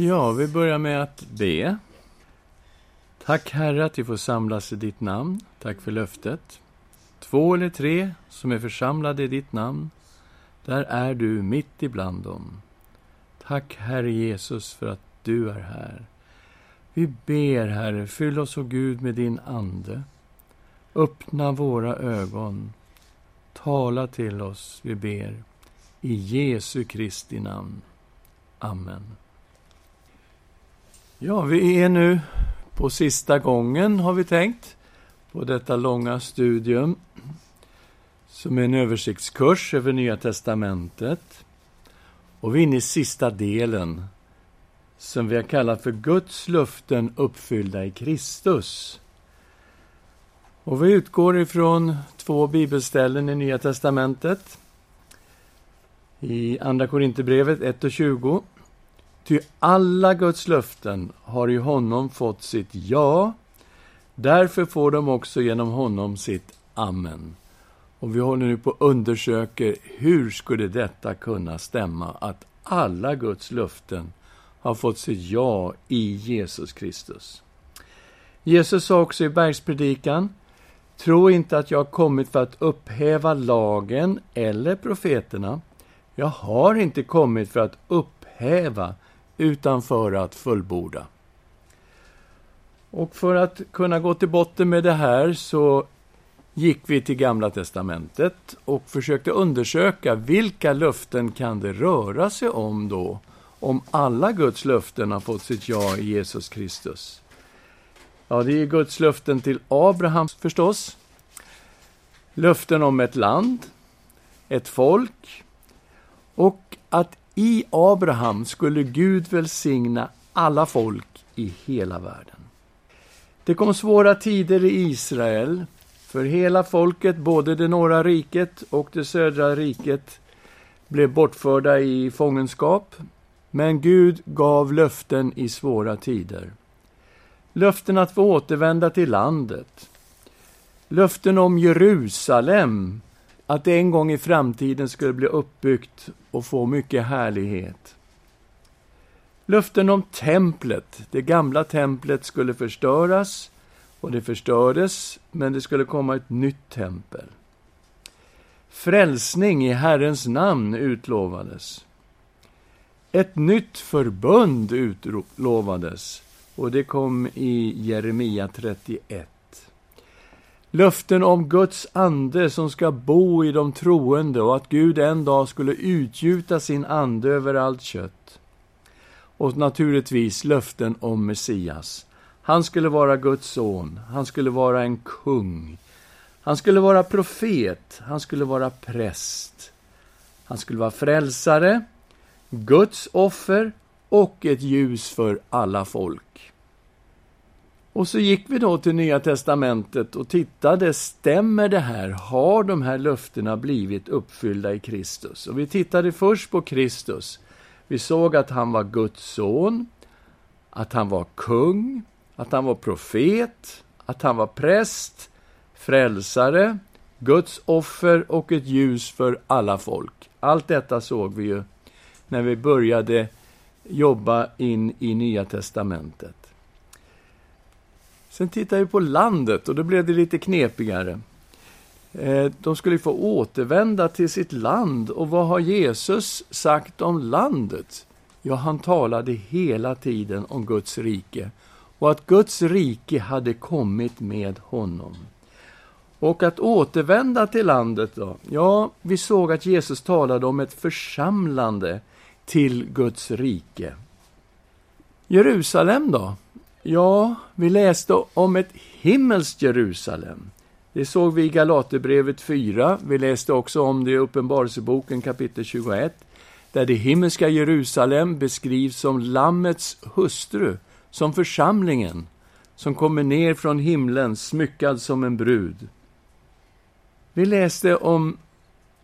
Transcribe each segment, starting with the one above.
Ja, vi börjar med att be. Tack Herre att vi får samlas i ditt namn. Tack för löftet. Två eller tre som är församlade i ditt namn, där är du mitt ibland dem. Tack Herre Jesus för att du är här. Vi ber Herre, fyll oss, och Gud, med din Ande. Öppna våra ögon. Tala till oss, vi ber. I Jesu Kristi namn. Amen. Ja, vi är nu på sista gången, har vi tänkt, på detta långa studium som är en översiktskurs över Nya testamentet. Och vi är inne i sista delen, som vi har kallat för Guds löften uppfyllda i Kristus. Och vi utgår ifrån två bibelställen i Nya testamentet. I Andra Korinthierbrevet 1 och 20 Ty alla Guds löften har i honom fått sitt ja. Därför får de också genom honom sitt amen. Och vi håller nu på att undersöka hur skulle detta kunna stämma, att alla Guds löften har fått sitt ja i Jesus Kristus. Jesus sa också i bergspredikan, Tro inte att jag har kommit för att upphäva lagen eller profeterna. Jag har inte kommit för att upphäva, utan för att fullborda. Och för att kunna gå till botten med det här så gick vi till Gamla testamentet och försökte undersöka vilka löften kan det röra sig om då, om alla Guds löften har fått sitt ja i Jesus Kristus. Ja, det är Guds löften till Abraham förstås. Löften om ett land, ett folk och att i Abraham skulle Gud välsigna alla folk i hela världen. Det kom svåra tider i Israel, för hela folket, både det norra riket och det södra riket, blev bortförda i fångenskap. Men Gud gav löften i svåra tider. Löften att få återvända till landet. Löften om Jerusalem att det en gång i framtiden skulle bli uppbyggt och få mycket härlighet. Löften om templet, det gamla templet, skulle förstöras, och det förstördes, men det skulle komma ett nytt tempel. Frälsning i Herrens namn utlovades. Ett nytt förbund utlovades, och det kom i Jeremia 31. Löften om Guds ande som ska bo i de troende och att Gud en dag skulle utgjuta sin ande över allt kött. Och naturligtvis löften om Messias. Han skulle vara Guds son, han skulle vara en kung. Han skulle vara profet, han skulle vara präst. Han skulle vara frälsare, Guds offer och ett ljus för alla folk. Och så gick vi då till Nya testamentet och tittade, stämmer det här? Har de här löftena blivit uppfyllda i Kristus? Och vi tittade först på Kristus. Vi såg att han var Guds son, att han var kung, att han var profet, att han var präst, frälsare, Guds offer och ett ljus för alla folk. Allt detta såg vi ju när vi började jobba in i Nya testamentet. Sen tittade vi på landet och då blev det lite knepigare. Eh, de skulle få återvända till sitt land. Och vad har Jesus sagt om landet? Ja, han talade hela tiden om Guds rike och att Guds rike hade kommit med honom. Och att återvända till landet då? Ja, vi såg att Jesus talade om ett församlande till Guds rike. Jerusalem då? Ja, vi läste om ett himmelskt Jerusalem. Det såg vi i Galaterbrevet 4. Vi läste också om det i Uppenbarelseboken kapitel 21, där det himmelska Jerusalem beskrivs som Lammets hustru, som församlingen, som kommer ner från himlen smyckad som en brud. Vi läste om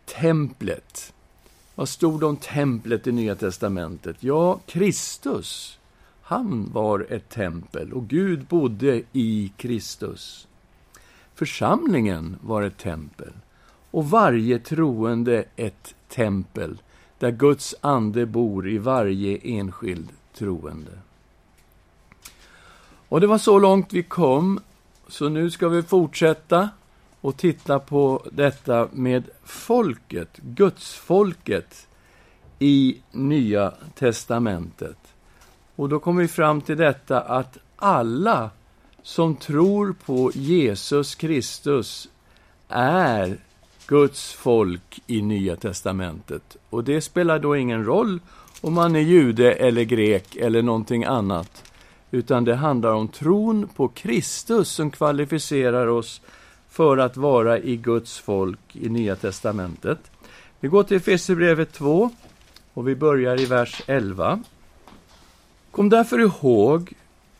templet. Vad stod det om templet i Nya testamentet? Ja, Kristus han var ett tempel och Gud bodde i Kristus. Församlingen var ett tempel och varje troende ett tempel där Guds ande bor i varje enskild troende. Och det var så långt vi kom, så nu ska vi fortsätta och titta på detta med folket, Gudsfolket, i Nya testamentet. Och då kommer vi fram till detta att alla som tror på Jesus Kristus är Guds folk i Nya testamentet. Och det spelar då ingen roll om man är jude eller grek eller någonting annat, utan det handlar om tron på Kristus som kvalificerar oss för att vara i Guds folk i Nya testamentet. Vi går till Efesierbrevet 2 och vi börjar i vers 11. Kom därför ihåg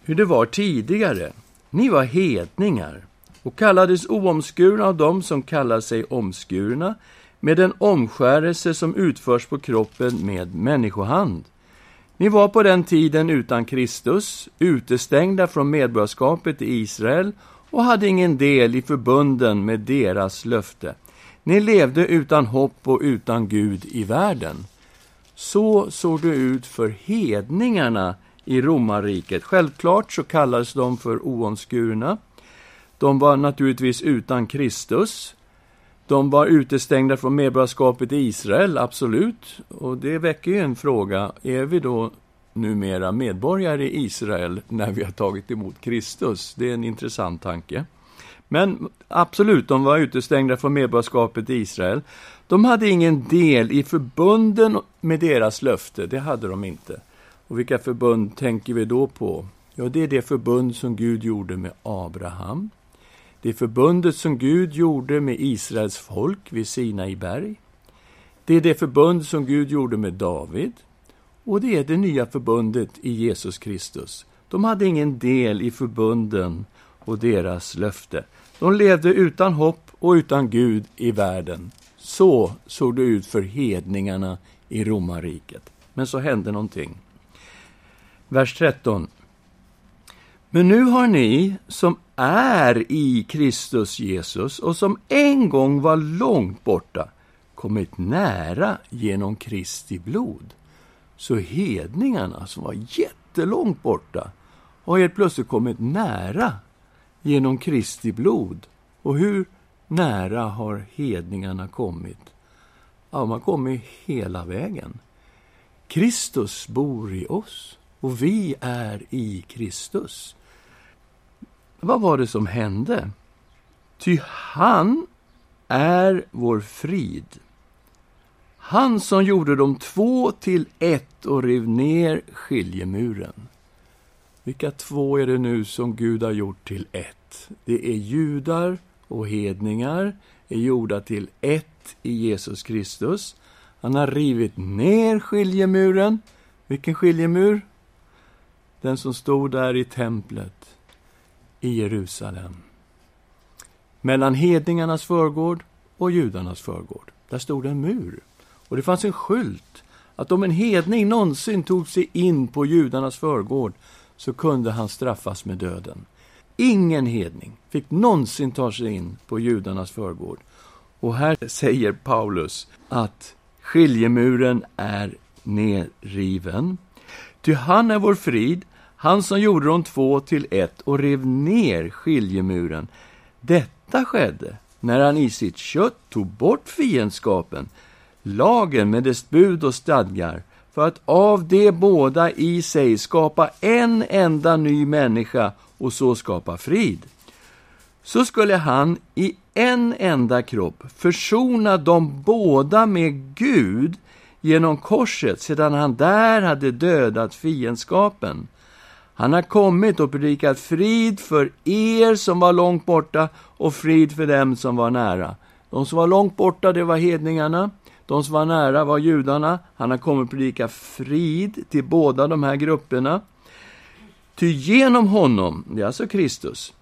hur det var tidigare. Ni var hedningar och kallades oomskurna av dem som kallar sig omskurna med en omskärelse som utförs på kroppen med människohand. Ni var på den tiden utan Kristus, utestängda från medborgarskapet i Israel och hade ingen del i förbunden med deras löfte. Ni levde utan hopp och utan Gud i världen. Så såg det ut för hedningarna i romarriket. Självklart så kallades de för oomskurna. De var naturligtvis utan Kristus. De var utestängda från medborgarskapet i Israel, absolut. Och det väcker ju en fråga. Är vi då numera medborgare i Israel när vi har tagit emot Kristus? Det är en intressant tanke. Men absolut, de var utestängda från medborgarskapet i Israel. De hade ingen del i förbunden med deras löfte, det hade de inte. Och vilka förbund tänker vi då på? Ja, det är det förbund som Gud gjorde med Abraham. Det är förbundet som Gud gjorde med Israels folk vid Sinai berg. Det är det förbund som Gud gjorde med David. Och det är det nya förbundet i Jesus Kristus. De hade ingen del i förbunden och deras löfte. De levde utan hopp och utan Gud i världen. Så såg det ut för hedningarna i romarriket. Men så hände någonting. Vers 13. Men nu har ni som är i Kristus Jesus och som en gång var långt borta kommit nära genom Kristi blod. Så hedningarna som var jättelångt borta har helt plötsligt kommit nära genom Kristi blod. Och hur nära har hedningarna kommit? Ja, de har kommit hela vägen. Kristus bor i oss och vi är i Kristus. Vad var det som hände? Ty han är vår frid. Han som gjorde de två till ett och rev ner skiljemuren. Vilka två är det nu som Gud har gjort till ett? Det är judar och hedningar, är gjorda till ett i Jesus Kristus. Han har rivit ner skiljemuren. Vilken skiljemur? Den som stod där i templet i Jerusalem. Mellan hedningarnas förgård och judarnas förgård. Där stod en mur. Och det fanns en skylt att om en hedning någonsin tog sig in på judarnas förgård så kunde han straffas med döden. Ingen hedning fick någonsin ta sig in på judarnas förgård. Och här säger Paulus att skiljemuren är nerriven. Ty han är vår frid, han som gjorde de två till ett och rev ner skiljemuren. Detta skedde när han i sitt kött tog bort fiendskapen, lagen med dess bud och stadgar, för att av de båda i sig skapa en enda ny människa och så skapa frid. Så skulle han i en enda kropp försona dem båda med Gud genom korset sedan han där hade dödat fiendskapen. Han har kommit och predikat frid för er som var långt borta och frid för dem som var nära. De som var långt borta, det var hedningarna. De som var nära var judarna. Han har kommit och predikat frid till båda de här grupperna. Ty genom honom, det är alltså Kristus,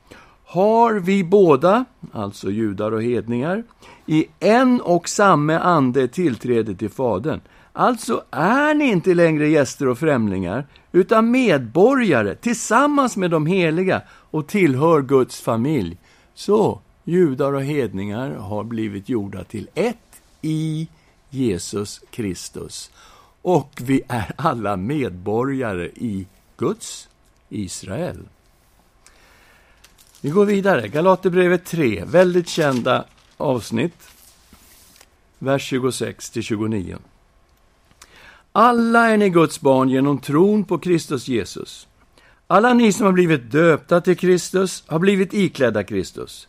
har vi båda, alltså judar och hedningar, i en och samma ande tillträde till Fadern. Alltså är ni inte längre gäster och främlingar, utan medborgare tillsammans med de heliga och tillhör Guds familj. Så judar och hedningar har blivit gjorda till ett i Jesus Kristus. och vi är alla medborgare i Guds Israel. Vi går vidare. Galaterbrevet 3, väldigt kända avsnitt. Vers 26 till 29. Alla är ni Guds barn genom tron på Kristus Jesus. Alla ni som har blivit döpta till Kristus har blivit iklädda Kristus.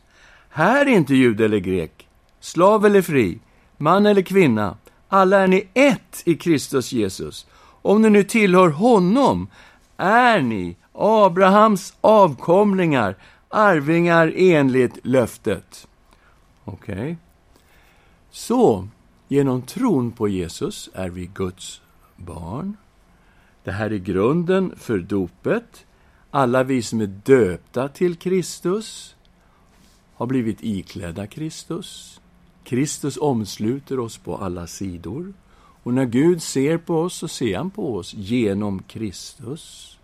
Här är inte jude eller grek, slav eller fri, man eller kvinna. Alla är ni ett i Kristus Jesus. Om ni nu tillhör honom är ni Abrahams avkomlingar, arvingar enligt löftet. Okej. Okay. Så, genom tron på Jesus är vi Guds barn. Det här är grunden för dopet. Alla vi som är döpta till Kristus har blivit iklädda Kristus. Kristus omsluter oss på alla sidor. Och när Gud ser på oss, så ser han på oss genom Kristus.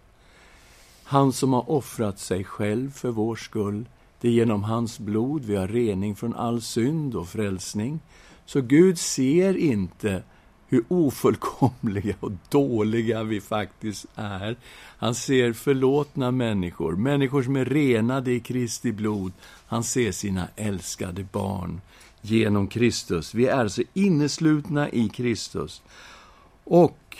Han som har offrat sig själv för vår skull. Det är genom hans blod vi har rening från all synd och frälsning. Så Gud ser inte hur ofullkomliga och dåliga vi faktiskt är. Han ser förlåtna människor, människor som är renade i Kristi blod. Han ser sina älskade barn genom Kristus. Vi är alltså inneslutna i Kristus. Och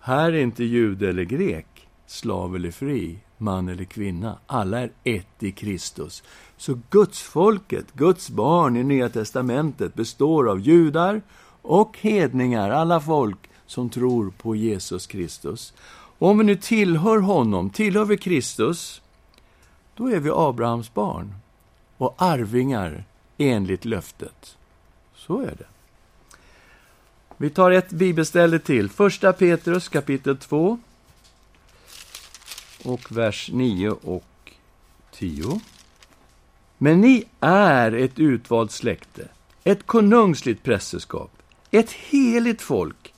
här är inte jude eller grek, slav eller fri, man eller kvinna. Alla är ett i Kristus. Så Guds folket, Guds barn i Nya testamentet består av judar och hedningar, alla folk som tror på Jesus Kristus. Och om vi nu tillhör honom, tillhör vi Kristus, då är vi Abrahams barn och arvingar enligt löftet. Så är det. Vi tar ett bibelställe till. Första Petrus kapitel 2 och vers 9 och 10. Men ni är ett utvalt släkte, ett konungsligt prästerskap, ett heligt folk,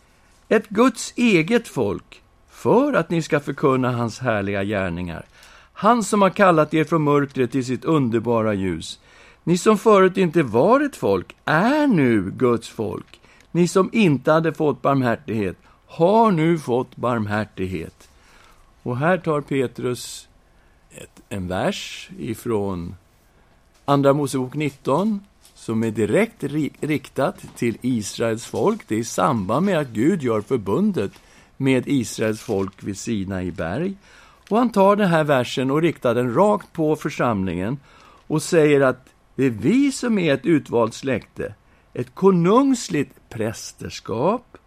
ett Guds eget folk, för att ni ska förkunna hans härliga gärningar. Han som har kallat er från mörkret till sitt underbara ljus. Ni som förut inte var ett folk är nu Guds folk. Ni som inte hade fått barmhärtighet har nu fått barmhärtighet. Och här tar Petrus ett, en vers ifrån Andra Mosebok 19 som är direkt riktat till Israels folk. Det är i samband med att Gud gör förbundet med Israels folk vid Sinai berg. Och han tar den här versen och riktar den rakt på församlingen och säger att det är vi som är ett utvalt släkte, ett konungsligt prästerskap.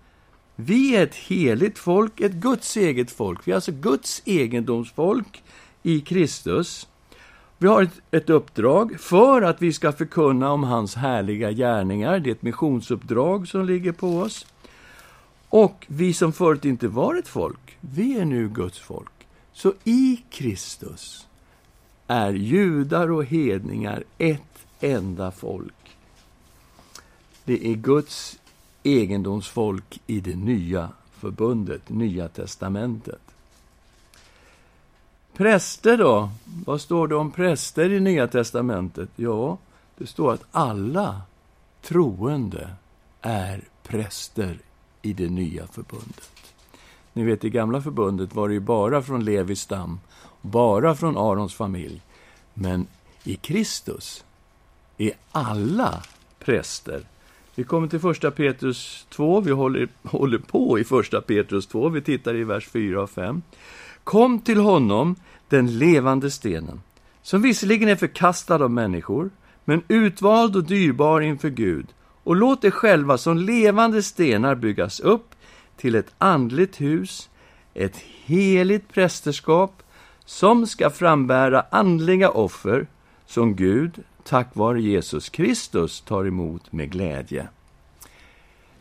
Vi är ett heligt folk, ett Guds eget folk. Vi är alltså Guds egendomsfolk i Kristus. Vi har ett, ett, uppdrag för att vi ska förkunna om hans härliga gärningar. Det är ett missionsuppdrag som ligger på oss. Och vi som förut inte var ett folk, vi är nu Guds folk. Så i Kristus är judar och hedningar ett enda folk. Det är Guds egendomsfolk i det nya förbundet, Nya testamentet. Präster då? Vad står det om präster i Nya testamentet? Ja, det står att alla troende är präster i det nya förbundet. Ni vet, i gamla förbundet var det ju bara från Levis stam, bara från Arons familj. Men i Kristus är alla präster. Vi kommer till första Petrus 2, vi håller, håller på i första Petrus 2, vi tittar i vers 4 och 5. Kom till honom, den levande stenen, som visserligen är förkastad av människor, men utvald och dyrbar inför Gud, och låt er själva som levande stenar byggas upp till ett andligt hus, ett heligt prästerskap, som ska frambära andliga offer som Gud, tack vare Jesus Kristus, tar emot med glädje.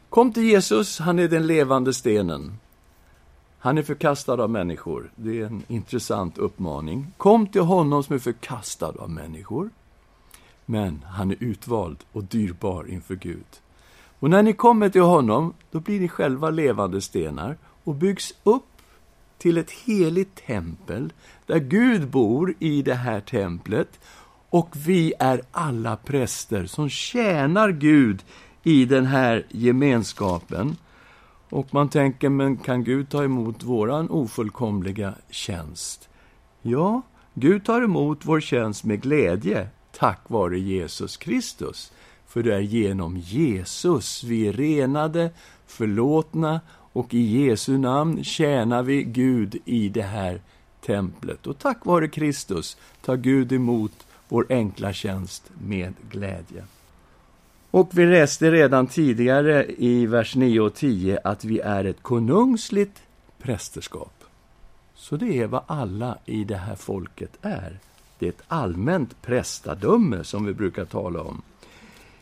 Kom till Jesus, han är den levande stenen. Han är förkastad av människor. Det är en intressant uppmaning. Kom till honom som är förkastad av människor. Men han är utvald och dyrbar inför Gud. Och när ni kommer till honom, då blir ni själva levande stenar och byggs upp till ett heligt tempel där Gud bor i det här templet och vi är alla präster som tjänar Gud i den här gemenskapen. Och man tänker, men kan Gud ta emot våran ofullkomliga tjänst? Ja, Gud tar emot vår tjänst med glädje, tack vare Jesus Kristus. För det är genom Jesus vi är renade, förlåtna och i Jesu namn tjänar vi Gud i det här templet. Och tack vare Kristus tar Gud emot vår enkla tjänst med glädje. Och vi läste redan tidigare i vers 9 och 10 att vi är ett konungsligt prästerskap. Så det är vad alla i det här folket är. Det är ett allmänt prästadöme som vi brukar tala om.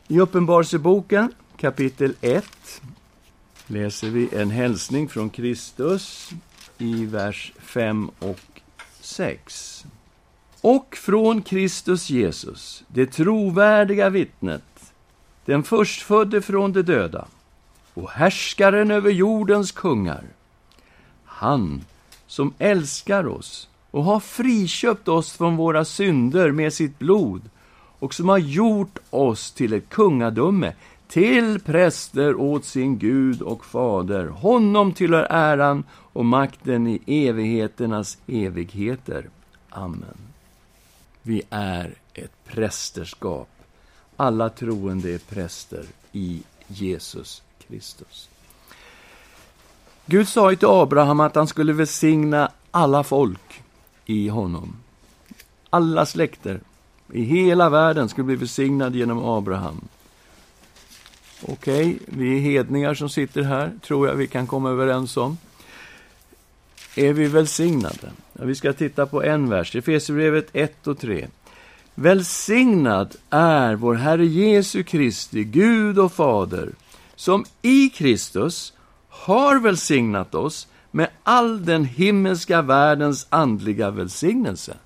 I Uppenbarelseboken kapitel 1 läser vi en hälsning från Kristus i vers 5 och 6. Och från Kristus Jesus, det trovärdiga vittnet, den förstfödde från de döda och härskaren över jordens kungar. Han som älskar oss och har friköpt oss från våra synder med sitt blod och som har gjort oss till ett kungadöme, till präster åt sin Gud och Fader. Honom tillhör äran och makten i evigheternas evigheter. Amen. Vi är ett prästerskap. Alla troende är präster i Jesus Kristus. Gud sa ju till Abraham att han skulle välsigna alla folk i honom. Alla släkter i hela världen skulle bli välsignade genom Abraham. Okej, okay, vi är hedningar som sitter här, tror jag vi kan komma överens om. Är vi välsignade? Ja, vi ska titta på en vers, Efesierbrevet 1 och 3. Välsignad är vår Herre Jesu Kristi, Gud och Fader, som i Kristus har välsignat oss med all den himmelska världens andliga välsignelse.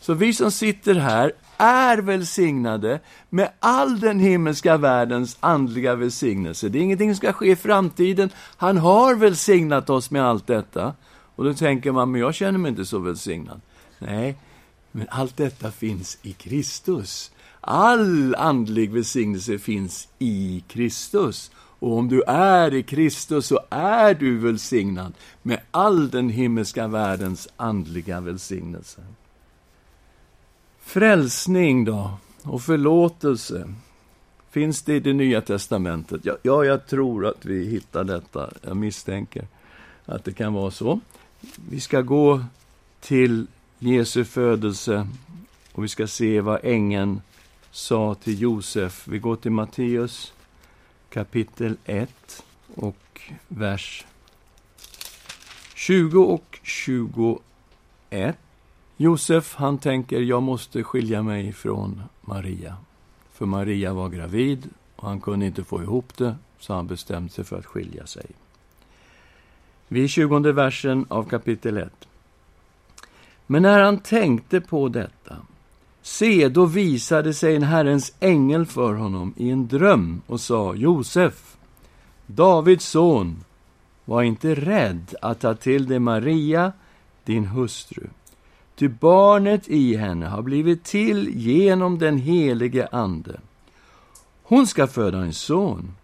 Så vi som sitter här är välsignade med all den himmelska världens andliga välsignelse. Det är ingenting som ska ske i framtiden. Han har välsignat oss med allt detta. Och då tänker man, men jag känner mig inte så välsignad. Nej, men allt detta finns i Kristus. All andlig välsignelse finns i Kristus. Och om du är i Kristus så är du välsignad med all den himmelska världens andliga välsignelse. Frälsning då, och förlåtelse. Finns det i det Nya Testamentet? Ja, ja, jag tror att vi hittar detta. Jag misstänker att det kan vara så. Vi ska gå till Jesu födelse och vi ska se vad ängeln sa till Josef. Vi går till Matteus kapitel 1 och vers 20 och 21. Josef, han tänker, jag måste skilja mig från Maria. För Maria var gravid och han kunde inte få ihop det, så han bestämde sig för att skilja sig. Vid tjugonde versen av kapitel 1. Men när han tänkte på detta, se, då visade sig en Herrens ängel för honom i en dröm och sa, Josef, Davids son, var inte rädd att ta till dig Maria, din hustru. Ty barnet i henne har blivit till genom den helige Ande. Hon ska föda en son,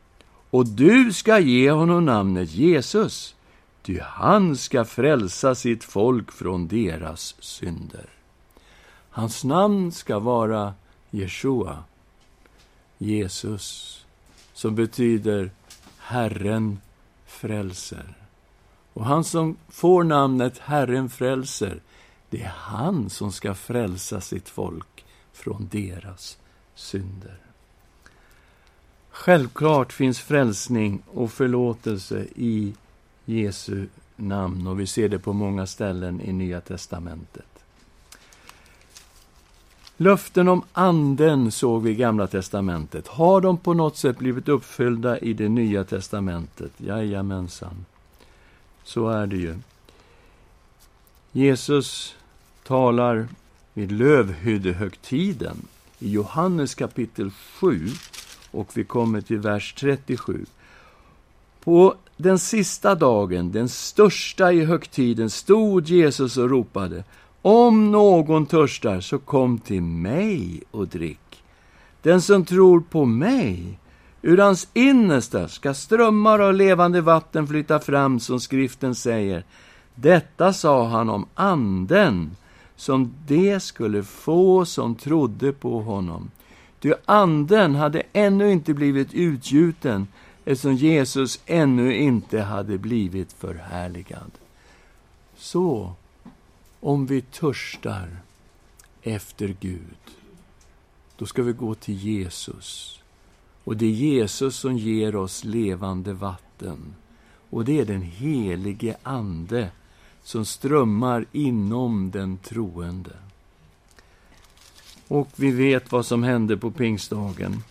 och du ska ge honom namnet Jesus, ty han ska frälsa sitt folk från deras synder. Hans namn ska vara Jeshua, Jesus, som betyder Herren frälser. Och han som får namnet Herren frälser, det är han som ska frälsa sitt folk från deras synder. Självklart finns frälsning och förlåtelse i Jesu namn och vi ser det på många ställen i Nya testamentet. Löften om Anden såg vi i Gamla testamentet. Har de på något sätt blivit uppfyllda i det Nya testamentet? Jajamensan. Så är det ju. Jesus talar vid lövhyddehögtiden i Johannes kapitel 7 och vi kommer till vers 37. På den sista dagen, den största i högtiden, stod Jesus och ropade Om någon törstar, så kom till mig och drick. Den som tror på mig, Ur hans innersta ska strömmar av levande vatten flyta fram, som skriften säger. Detta sa han om anden, som de skulle få som trodde på honom. Ty anden hade ännu inte blivit utgjuten, eftersom Jesus ännu inte hade blivit förhärligad. Så, om vi törstar efter Gud, då ska vi gå till Jesus. Och det är Jesus som ger oss levande vatten. Och det är den helige Ande som strömmar inom den troende. Och vi vet vad som hände på pingstdagen,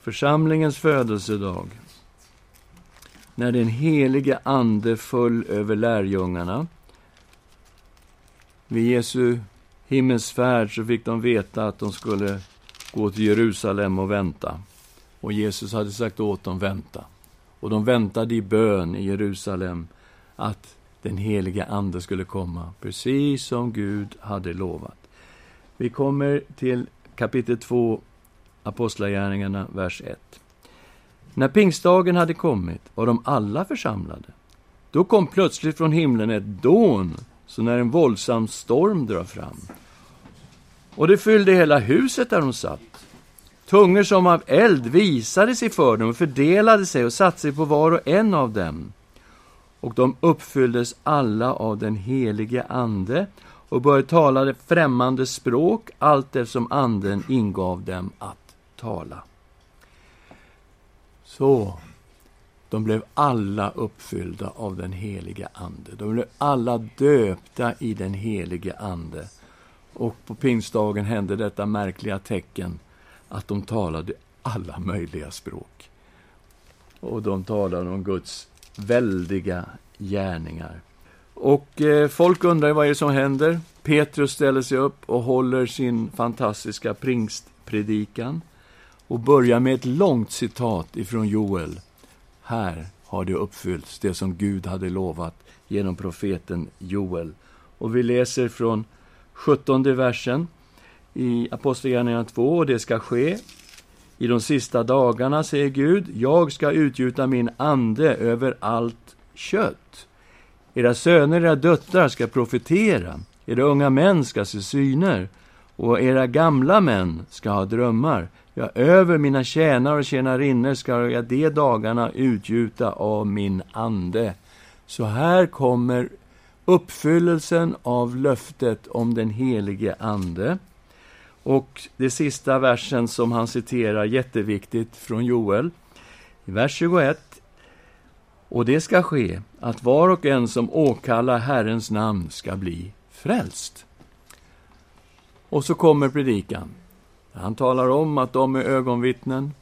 församlingens födelsedag, när den helige Ande föll över lärjungarna. Vid Jesu himmelsfärd så fick de veta att de skulle gå till Jerusalem och vänta. Och Jesus hade sagt åt dem vänta. Och de väntade i bön i Jerusalem att den heliga Ande skulle komma, precis som Gud hade lovat. Vi kommer till kapitel 2, Apostlagärningarna, vers 1. När pingstdagen hade kommit var de alla församlade. Då kom plötsligt från himlen ett dån, så när en våldsam storm drar fram. Och det fyllde hela huset där de satt. Tungor som av eld visade sig för dem och fördelade sig och satte sig på var och en av dem. Och de uppfylldes alla av den helige Ande och började tala främmande språk allt eftersom Anden ingav dem att tala. Så, de blev alla uppfyllda av den helige Ande. De blev alla döpta i den helige Ande. Och på pingstdagen hände detta märkliga tecken att de talade alla möjliga språk. Och de talade om Guds väldiga gärningar. Och eh, folk undrar vad är det som händer. Petrus ställer sig upp och håller sin fantastiska pingstpredikan och börjar med ett långt citat ifrån Joel. Här har det uppfyllts, det som Gud hade lovat genom profeten Joel. Och vi läser från 17 versen i Apostlagärningarna 2, och det ska ske i de sista dagarna, säger Gud, jag ska utgjuta min ande över allt kött. Era söner och era döttrar ska profetera, era unga män ska se syner, och era gamla män ska ha drömmar. Ja, över mina tjänare och tjänarinnor ska jag de dagarna utgjuta av min ande. Så här kommer uppfyllelsen av löftet om den helige Ande. Och det sista versen som han citerar, jätteviktigt, från Joel, i vers 21. Och det ska ske att var och en som åkallar Herrens namn ska bli frälst. Och så kommer predikan. Han talar om att de är ögonvittnen.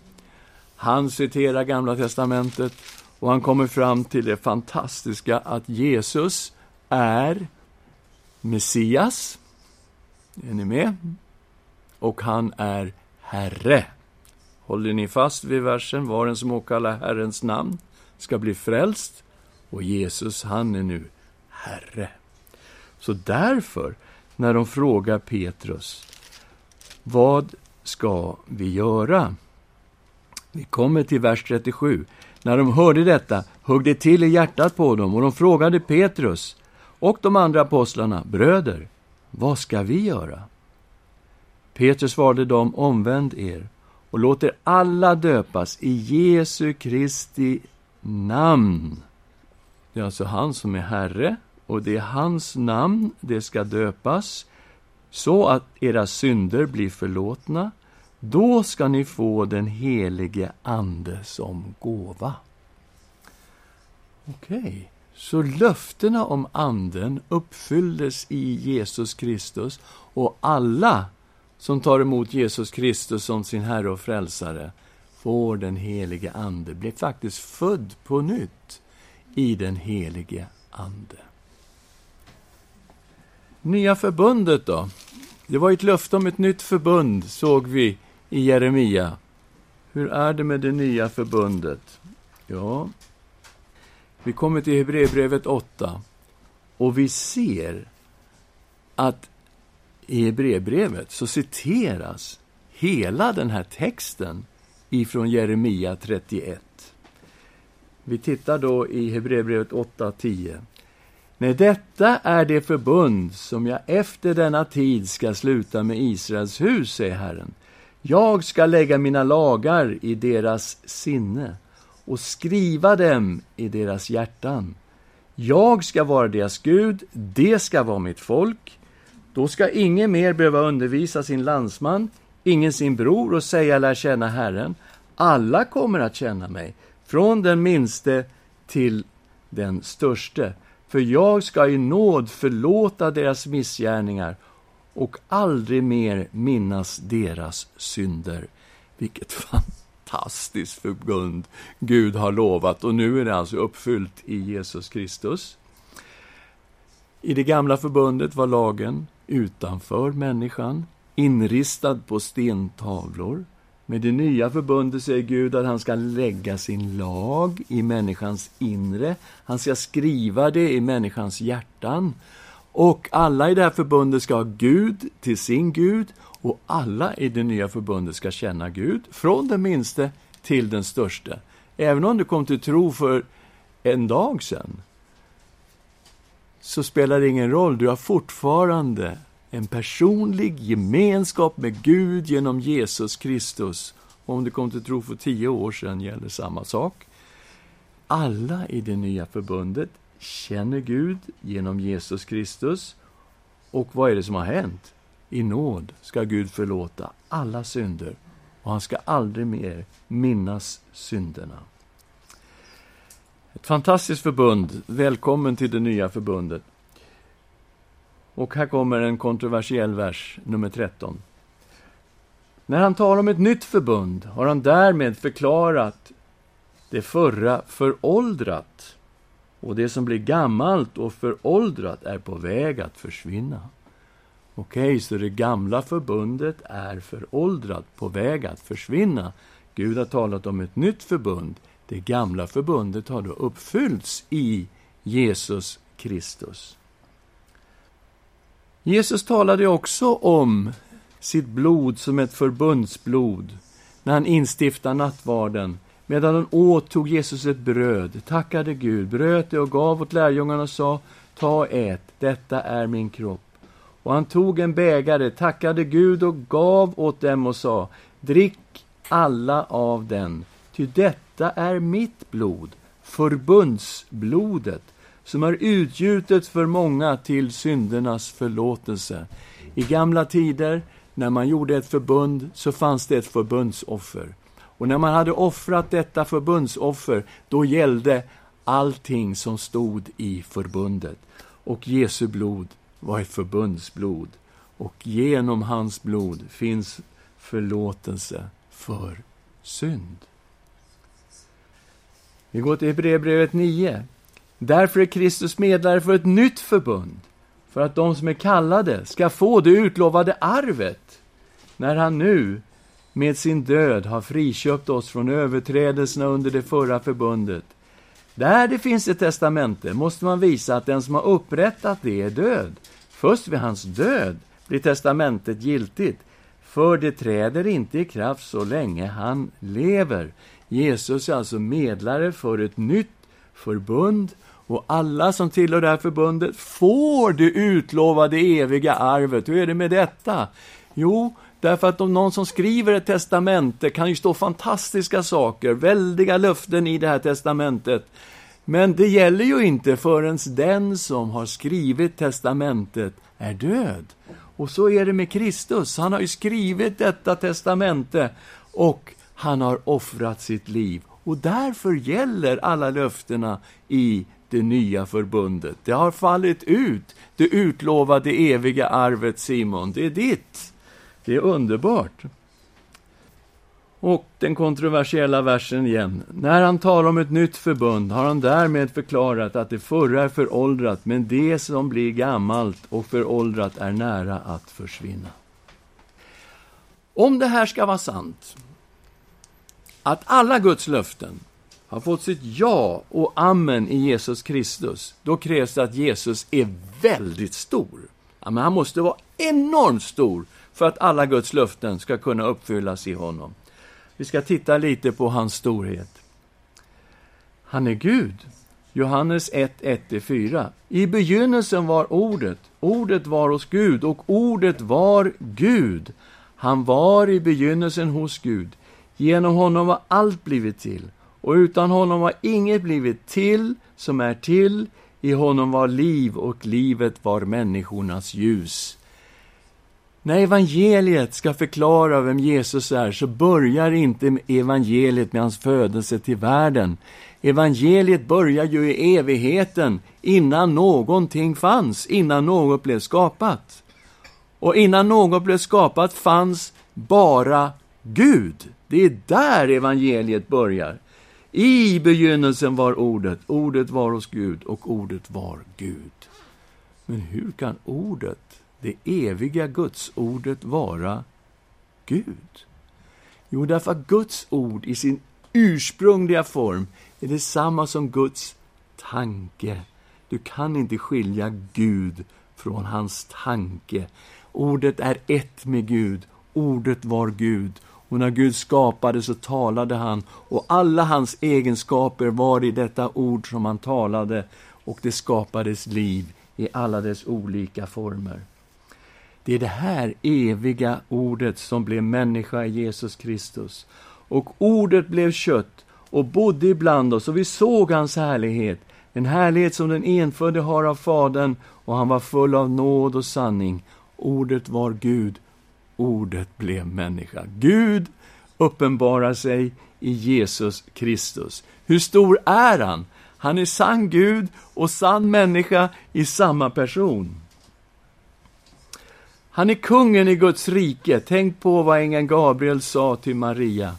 Han citerar Gamla testamentet och han kommer fram till det fantastiska att Jesus är Messias. Är ni med? Och han är Herre. Håller ni fast vid versen? Var en som åkallar Herrens namn ska bli frälst. Och Jesus, han är nu Herre. Så därför, när de frågar Petrus, vad ska vi göra? Vi kommer till vers 37. När de hörde detta högg det till i hjärtat på dem och de frågade Petrus och de andra apostlarna, bröder, vad ska vi göra? Petrus svarade dem, omvänd er och låt er alla döpas i Jesu Kristi namn. Det är alltså han som är Herre, och det är hans namn det ska döpas, så att era synder blir förlåtna. Då ska ni få den helige Ande som gåva. Okej. Okay. Så löftena om Anden uppfylldes i Jesus Kristus och alla som tar emot Jesus Kristus som sin Herre och Frälsare får den helige Ande, blir faktiskt född på nytt i den helige Ande. Nya förbundet då? Det var ett löfte om ett nytt förbund, såg vi i Jeremia. Hur är det med det nya förbundet? Ja, vi kommer till Hebreerbrevet 8 och vi ser att i Hebreerbrevet så citeras hela den här texten ifrån Jeremia 31. Vi tittar då i Hebreerbrevet 8.10. Nej, detta är det förbund som jag efter denna tid ska sluta med Israels hus, säger Herren. Jag ska lägga mina lagar i deras sinne och skriva dem i deras hjärtan. Jag ska vara deras Gud, det ska vara mitt folk. Då ska ingen mer behöva undervisa sin landsman, ingen sin bror och säga lär känna Herren. Alla kommer att känna mig, från den minste till den störste. För jag ska i nåd förlåta deras missgärningar och aldrig mer minnas deras synder. Vilket fantastiskt förbund Gud har lovat och nu är det alltså uppfyllt i Jesus Kristus. I det gamla förbundet var lagen utanför människan, inristad på stentavlor. Med det nya förbundet säger Gud att han ska lägga sin lag i människans inre. Han ska skriva det i människans hjärtan. Och alla i det här förbundet ska ha Gud till sin Gud och alla i det nya förbundet ska känna Gud, från den minste till den störste. Även om du kom till tro för en dag sedan, så spelar det ingen roll. Du har fortfarande en personlig gemenskap med Gud genom Jesus Kristus. Om du kom till tro för tio år sedan gäller samma sak. Alla i det nya förbundet känner Gud genom Jesus Kristus. Och vad är det som har hänt? I nåd ska Gud förlåta alla synder och han ska aldrig mer minnas synderna. Ett fantastiskt förbund. Välkommen till det nya förbundet. Och här kommer en kontroversiell vers, nummer 13. När han talar om ett nytt förbund har han därmed förklarat det förra föråldrat. Och det som blir gammalt och föråldrat är på väg att försvinna. Okej, okay, så det gamla förbundet är föråldrat, på väg att försvinna. Gud har talat om ett nytt förbund. Det gamla förbundet har då uppfyllts i Jesus Kristus. Jesus talade också om sitt blod som ett förbundsblod när han instiftade nattvarden. Medan han åt tog Jesus ett bröd, tackade Gud, bröt det och gav åt lärjungarna och sa Ta och ät, detta är min kropp. Och han tog en bägare, tackade Gud och gav åt dem och sa Drick alla av den, ty detta är mitt blod, förbundsblodet, som är utgjutet för många till syndernas förlåtelse. I gamla tider, när man gjorde ett förbund, så fanns det ett förbundsoffer. Och när man hade offrat detta förbundsoffer, då gällde allting som stod i förbundet. Och Jesu blod var ett förbundsblod. Och genom hans blod finns förlåtelse för synd. Vi går till Hebreerbrevet 9. Därför är Kristus medlare för ett nytt förbund, för att de som är kallade ska få det utlovade arvet, när han nu med sin död har friköpt oss från överträdelserna under det förra förbundet. Där det finns ett testamente måste man visa att den som har upprättat det är död. Först vid hans död blir testamentet giltigt, för det träder inte i kraft så länge han lever. Jesus är alltså medlare för ett nytt förbund och alla som tillhör det här förbundet får det utlovade eviga arvet. Hur är det med detta? Jo, därför att om någon som skriver ett testamente kan ju stå fantastiska saker, väldiga löften i det här testamentet. Men det gäller ju inte förrän den som har skrivit testamentet är död. Och så är det med Kristus. Han har ju skrivit detta testamente och han har offrat sitt liv. Och därför gäller alla löftena i det nya förbundet. Det har fallit ut, det utlovade eviga arvet, Simon. Det är ditt. Det är underbart. Och den kontroversiella versen igen. När han talar om ett nytt förbund har han därmed förklarat att det förra är föråldrat, men det som blir gammalt och föråldrat är nära att försvinna. Om det här ska vara sant, att alla Guds löften har fått sitt ja och amen i Jesus Kristus, då krävs det att Jesus är väldigt stor. Ja, men han måste vara enormt stor för att alla Guds löften ska kunna uppfyllas i honom. Vi ska titta lite på hans storhet. Han är Gud. Johannes 1, 1-4. I begynnelsen var Ordet, Ordet var hos Gud och Ordet var Gud. Han var i begynnelsen hos Gud. Genom honom har allt blivit till, och utan honom har inget blivit till som är till. I honom var liv, och livet var människornas ljus. När evangeliet ska förklara vem Jesus är, så börjar inte evangeliet med hans födelse till världen. Evangeliet börjar ju i evigheten, innan någonting fanns, innan något blev skapat. Och innan något blev skapat fanns bara Gud. Det är där evangeliet börjar. I begynnelsen var Ordet, Ordet var hos Gud och Ordet var Gud. Men hur kan Ordet, det eviga Gudsordet, vara Gud? Jo, därför att Guds ord i sin ursprungliga form är detsamma som Guds tanke. Du kan inte skilja Gud från hans tanke. Ordet är ett med Gud. Ordet var Gud. Och när Gud skapade så talade han, och alla hans egenskaper var i detta ord som han talade, och det skapades liv i alla dess olika former. Det är det här eviga ordet som blev människa i Jesus Kristus. Och ordet blev kött och bodde ibland oss, och vi såg hans härlighet, en härlighet som den enfödde har av Fadern, och han var full av nåd och sanning. Ordet var Gud, ordet blev människa. Gud uppenbarar sig i Jesus Kristus. Hur stor är han? Han är sann Gud och sann människa i samma person. Han är kungen i Guds rike. Tänk på vad ängeln Gabriel sa till Maria.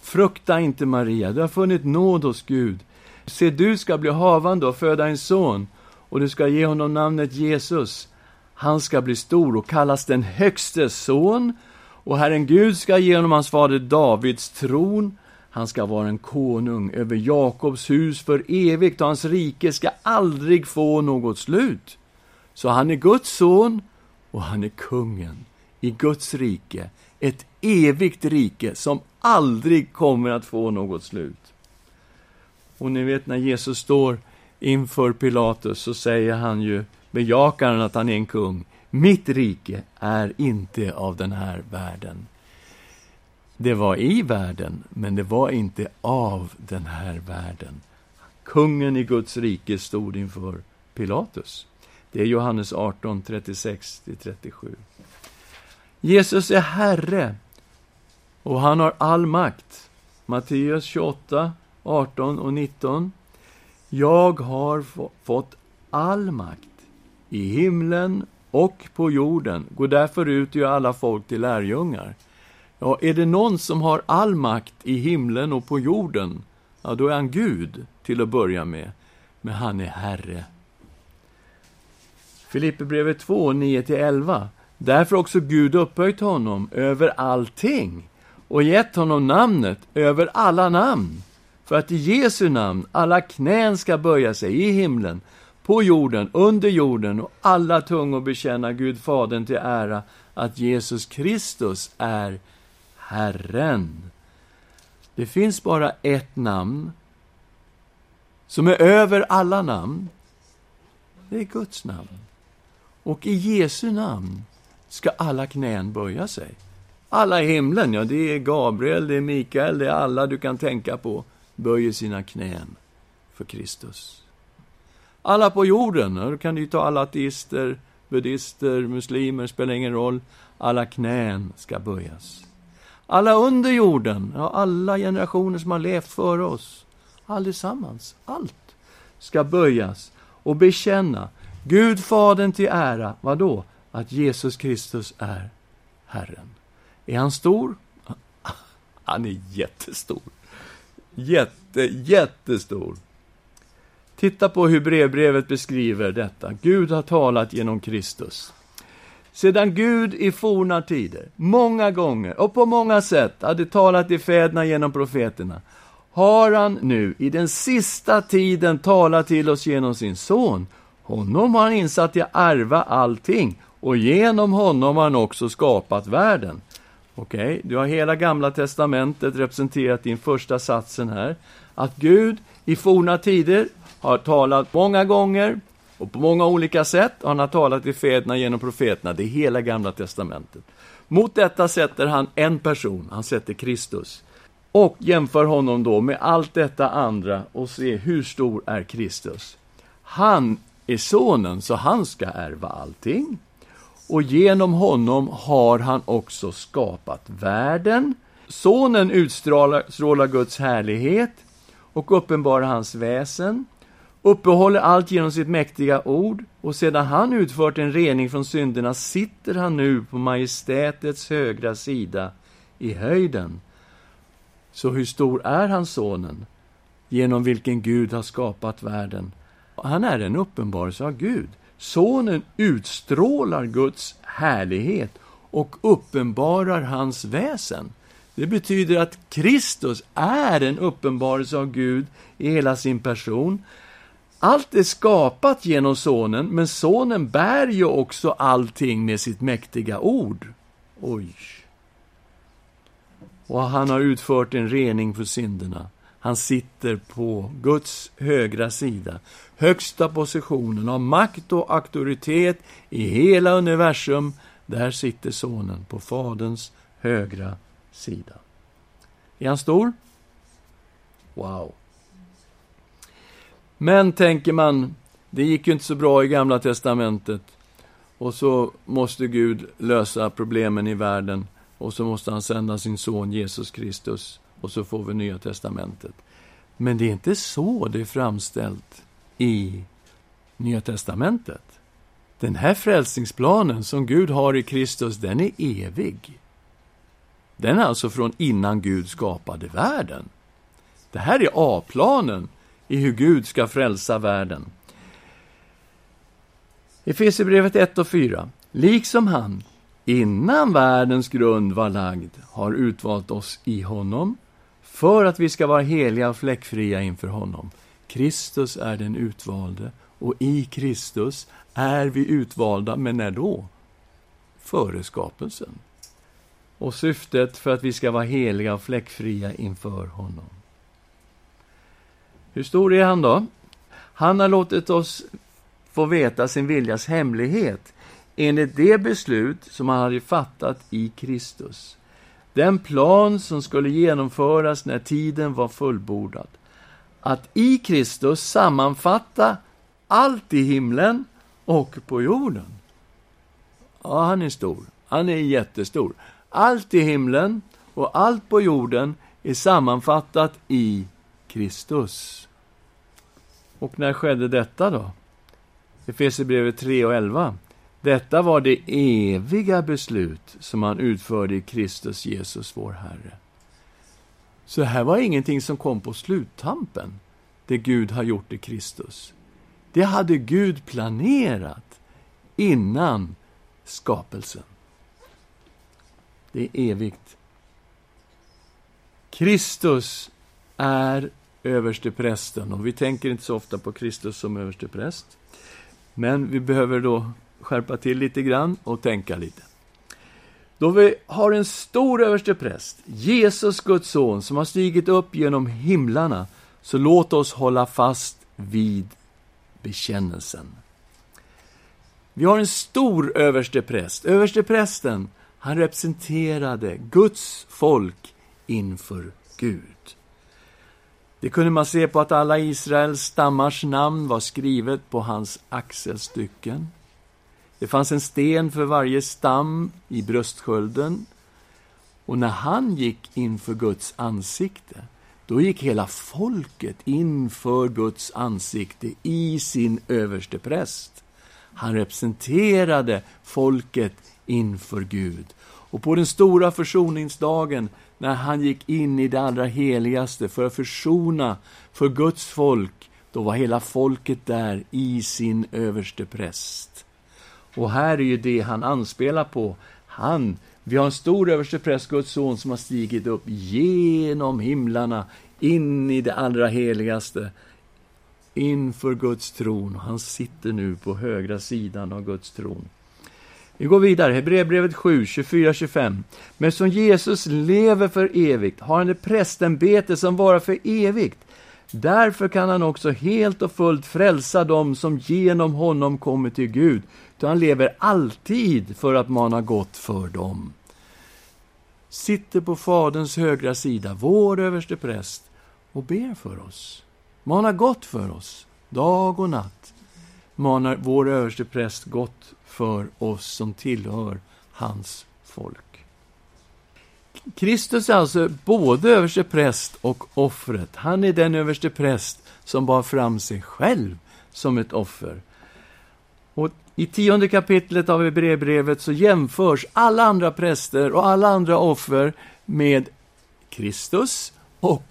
Frukta inte, Maria, du har funnit nåd hos Gud. Se, du ska bli havande och föda en son, och du ska ge honom namnet Jesus. Han ska bli stor och kallas den högstes son, och Herren Gud ska ge honom hans fader Davids tron. Han ska vara en konung över Jakobs hus för evigt, och hans rike ska aldrig få något slut. Så han är Guds son, och han är kungen i Guds rike, ett evigt rike som aldrig kommer att få något slut. Och ni vet när Jesus står inför Pilatus så säger han ju, bejakar han att han är en kung. Mitt rike är inte av den här världen. Det var i världen, men det var inte av den här världen. Kungen i Guds rike stod inför Pilatus. Det är Johannes 18, 36-37. Jesus är Herre och han har all makt. Matteus 28, 18 och 19. Jag har fått all makt i himlen och på jorden. Gå därför ut och gör alla folk till lärjungar. Ja, är det någon som har all makt i himlen och på jorden, ja, då är han Gud till att börja med. Men han är Herre. Filipperbrevet 2, 9-11. Därför också Gud upphöjt honom över allting och gett honom namnet över alla namn, för att i Jesu namn alla knän ska böja sig i himlen, på jorden, under jorden och alla tungor bekänna Gud Fadern till ära att Jesus Kristus är Herren. Det finns bara ett namn som är över alla namn. Det är Guds namn. Och i Jesu namn ska alla knän böja sig. Alla i himlen, ja, det är Gabriel, det är Mikael, det är alla du kan tänka på, böjer sina knän för Kristus. Alla på jorden, då kan du ta alla ateister, buddister, muslimer, spelar ingen roll. Alla knän ska böjas. Alla under jorden, ja, alla generationer som har levt före oss, allesammans, allt ska böjas och bekänna Gud Fadern till ära, vad då? Att Jesus Kristus är Herren. Är han stor? Han är jättestor. Jätte, jättestor. Titta på hur brevbrevet beskriver detta. Gud har talat genom Kristus. Sedan Gud i forna tider, många gånger och på många sätt hade talat till fäderna genom profeterna, har han nu i den sista tiden talat till oss genom sin son. Honom har han insatt i att ärva allting och genom honom har han också skapat världen. Okej, okay? du har hela Gamla Testamentet representerat i den första satsen här. Att Gud i forna tider har talat många gånger och på många olika sätt. Han har talat till fäderna genom profeterna. Det är hela Gamla Testamentet. Mot detta sätter han en person, han sätter Kristus. Och jämför honom då med allt detta andra och se hur stor är Kristus. Han är sonen, så han ska ärva allting. Och genom honom har han också skapat världen. Sonen utstrålar Guds härlighet och uppenbarar hans väsen, uppehåller allt genom sitt mäktiga ord, och sedan han utfört en rening från synderna sitter han nu på majestätets högra sida i höjden. Så hur stor är han, sonen, genom vilken Gud har skapat världen? Han är en uppenbarelse av Gud. Sonen utstrålar Guds härlighet och uppenbarar hans väsen. Det betyder att Kristus är en uppenbarelse av Gud i hela sin person. Allt är skapat genom Sonen, men Sonen bär ju också allting med sitt mäktiga ord. Oj! Och han har utfört en rening för synderna. Han sitter på Guds högra sida, högsta positionen av makt och auktoritet i hela universum. Där sitter Sonen på Faderns högra sida. Är han stor? Wow! Men, tänker man, det gick ju inte så bra i Gamla Testamentet. Och så måste Gud lösa problemen i världen. Och så måste han sända sin son Jesus Kristus. Och så får vi Nya Testamentet. Men det är inte så det är framställt i Nya Testamentet. Den här frälsningsplanen som Gud har i Kristus, den är evig. Den är alltså från innan Gud skapade världen. Det här är A-planen i hur Gud ska frälsa världen. Efesierbrevet 1 och 4. Liksom han, innan världens grund var lagd, har utvalt oss i honom för att vi ska vara heliga och fläckfria inför honom. Kristus är den utvalde och i Kristus är vi utvalda, men när då? Före skapelsen. Och syftet för att vi ska vara heliga och fläckfria inför honom. Hur stor är han då? Han har låtit oss få veta sin viljas hemlighet enligt det beslut som han hade fattat i Kristus. Den plan som skulle genomföras när tiden var fullbordad. Att i Kristus sammanfatta allt i himlen och på jorden. Ja, han är stor. Han är jättestor. Allt i himlen och allt på jorden är sammanfattat i Kristus. Och när skedde detta då? Efesierbrevet 3 och 11. Detta var det eviga beslut som han utförde i Kristus Jesus, vår Herre. Så det här var ingenting som kom på sluttampen, det Gud har gjort i Kristus. Det hade Gud planerat innan skapelsen. Det är evigt. Kristus är översteprästen och vi tänker inte så ofta på Kristus som överstepräst. Men vi behöver då skärpa till lite grann och tänka lite. Då vi har en stor överstepräst, Jesus, Guds son, som har stigit upp genom himlarna, så låt oss hålla fast vid bekännelsen. Vi har en stor överstepräst. Översteprästen, han representerade Guds folk inför Gud. Det kunde man se på att alla Israels stammars namn var skrivet på hans axelstycken. Det fanns en sten för varje stam i bröstskölden. Och när han gick inför Guds ansikte, då gick hela folket inför Guds ansikte i sin överste präst. Han representerade folket inför Gud. Och på den stora försoningsdagen, när han gick in i det allra heligaste för att försona för Guds folk, då var hela folket där i sin överste präst. Och här är ju det han anspelar på. Han, vi har en stor överstepräst, Guds son, som har stigit upp genom himlarna, in i det allra heligaste, inför Guds tron. Han sitter nu på högra sidan av Guds tron. Vi går vidare, Hebreerbrevet 7, 24-25. Men som Jesus lever för evigt har han ett prästämbete som varar för evigt. Därför kan han också helt och fullt frälsa dem som genom honom kommer till Gud. Ty han lever alltid för att mana gott för dem. Sitter på Faderns högra sida, vår överste präst, och ber för oss. Manar gott för oss, dag och natt. Manar vår överste präst gott för oss som tillhör hans folk. Kristus är alltså både överste präst och offret. Han är den överste präst som bar fram sig själv som ett offer. Och I tionde kapitlet av Hebreerbrevet så jämförs alla andra präster och alla andra offer med Kristus och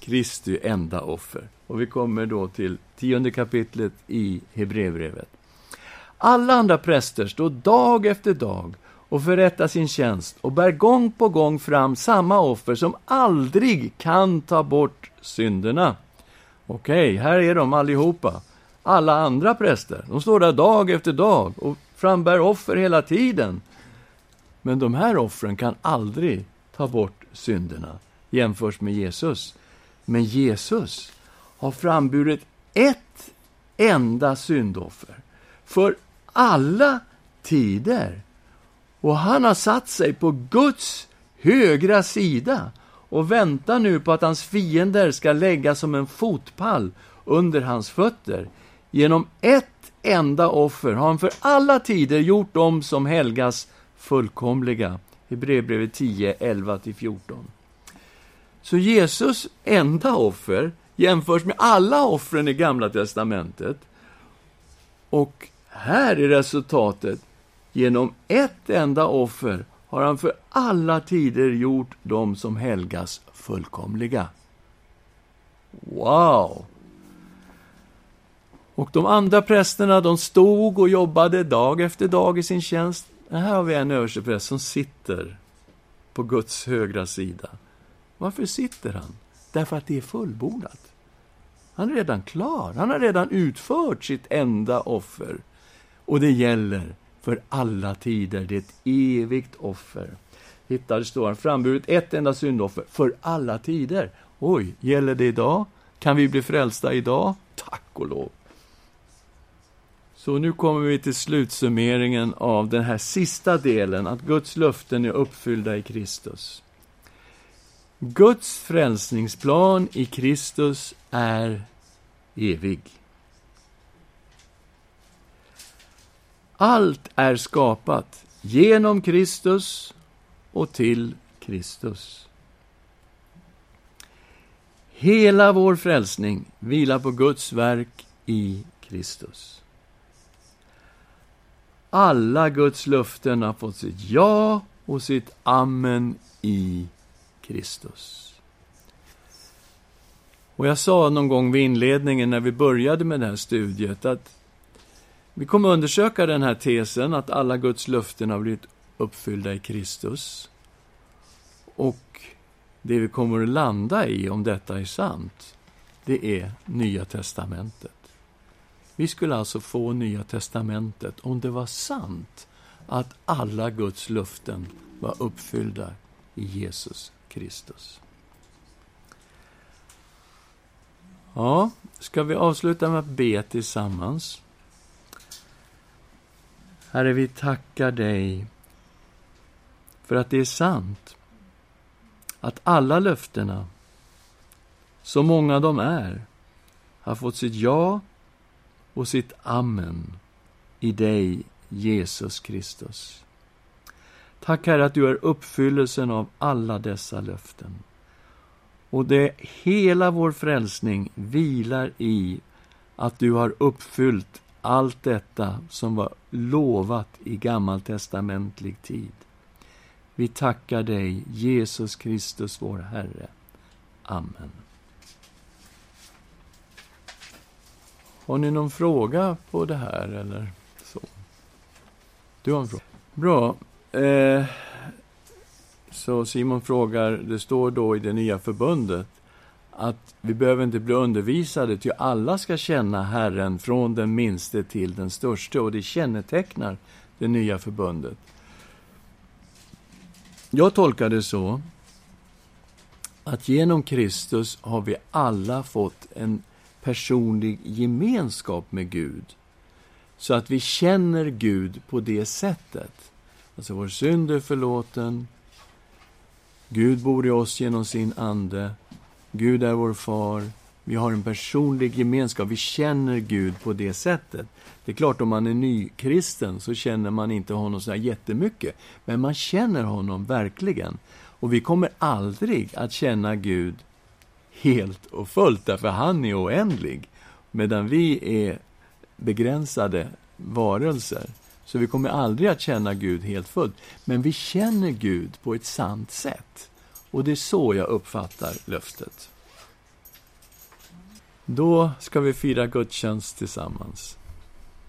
Kristi enda offer. Och vi kommer då till tionde kapitlet i Hebreerbrevet. Alla andra präster står dag efter dag och förrättar sin tjänst och bär gång på gång fram samma offer som aldrig kan ta bort synderna. Okej, här är de allihopa. Alla andra präster, de står där dag efter dag och frambär offer hela tiden. Men de här offren kan aldrig ta bort synderna jämfört med Jesus. Men Jesus har framburit ett enda syndoffer för alla tider. Och han har satt sig på Guds högra sida och väntar nu på att hans fiender ska läggas som en fotpall under hans fötter. Genom ett enda offer har han för alla tider gjort dem som helgas fullkomliga. Hebreerbrevet 10, 11-14. Så Jesus enda offer jämförs med alla offren i Gamla Testamentet. Och här är resultatet. Genom ett enda offer har han för alla tider gjort dem som helgas fullkomliga. Wow! Och de andra prästerna, de stod och jobbade dag efter dag i sin tjänst. Här har vi en överstepräst som sitter på Guds högra sida. Varför sitter han? Därför att det är fullbordat. Han är redan klar. Han har redan utfört sitt enda offer. Och det gäller för alla tider. Det är ett evigt offer. Hittar står han, framburit ett enda syndoffer för alla tider. Oj, gäller det idag? Kan vi bli frälsta idag? Tack och lov. Så nu kommer vi till slutsummeringen av den här sista delen, att Guds löften är uppfyllda i Kristus. Guds frälsningsplan i Kristus är evig. Allt är skapat genom Kristus och till Kristus. Hela vår frälsning vilar på Guds verk i Kristus. Alla Guds löften har fått sitt ja och sitt amen i Kristus. Och jag sa någon gång vid inledningen när vi började med det här studiet att vi kommer undersöka den här tesen att alla Guds löften har blivit uppfyllda i Kristus. Och det vi kommer att landa i, om detta är sant, det är Nya Testamentet. Vi skulle alltså få Nya Testamentet om det var sant att alla Guds löften var uppfyllda i Jesus Kristus. Ja, ska vi avsluta med att be tillsammans? Herre, vi tackar dig för att det är sant att alla löftena, så många de är, har fått sitt ja och sitt amen i dig, Jesus Kristus. Tack, Herre, att du är uppfyllelsen av alla dessa löften. Och det hela vår frälsning vilar i att du har uppfyllt allt detta som var lovat i gammaltestamentlig tid. Vi tackar dig, Jesus Kristus, vår Herre. Amen. Har ni någon fråga på det här, eller så? Du har en fråga? Bra. Eh, så Simon frågar, det står då i det nya förbundet att vi behöver inte bli undervisade, ty alla ska känna Herren från den minste till den störste, och det kännetecknar det nya förbundet. Jag tolkar det så att genom Kristus har vi alla fått en personlig gemenskap med Gud. Så att vi känner Gud på det sättet. Alltså, vår synd är förlåten. Gud bor i oss genom sin Ande. Gud är vår far. Vi har en personlig gemenskap. Vi känner Gud på det sättet. Det är klart, om man är nykristen så känner man inte honom så jättemycket. Men man känner honom verkligen. Och vi kommer aldrig att känna Gud helt och fullt, därför han är oändlig. Medan vi är begränsade varelser. Så vi kommer aldrig att känna Gud helt fullt. Men vi känner Gud på ett sant sätt. Och det är så jag uppfattar löftet. Då ska vi fira gudstjänst tillsammans.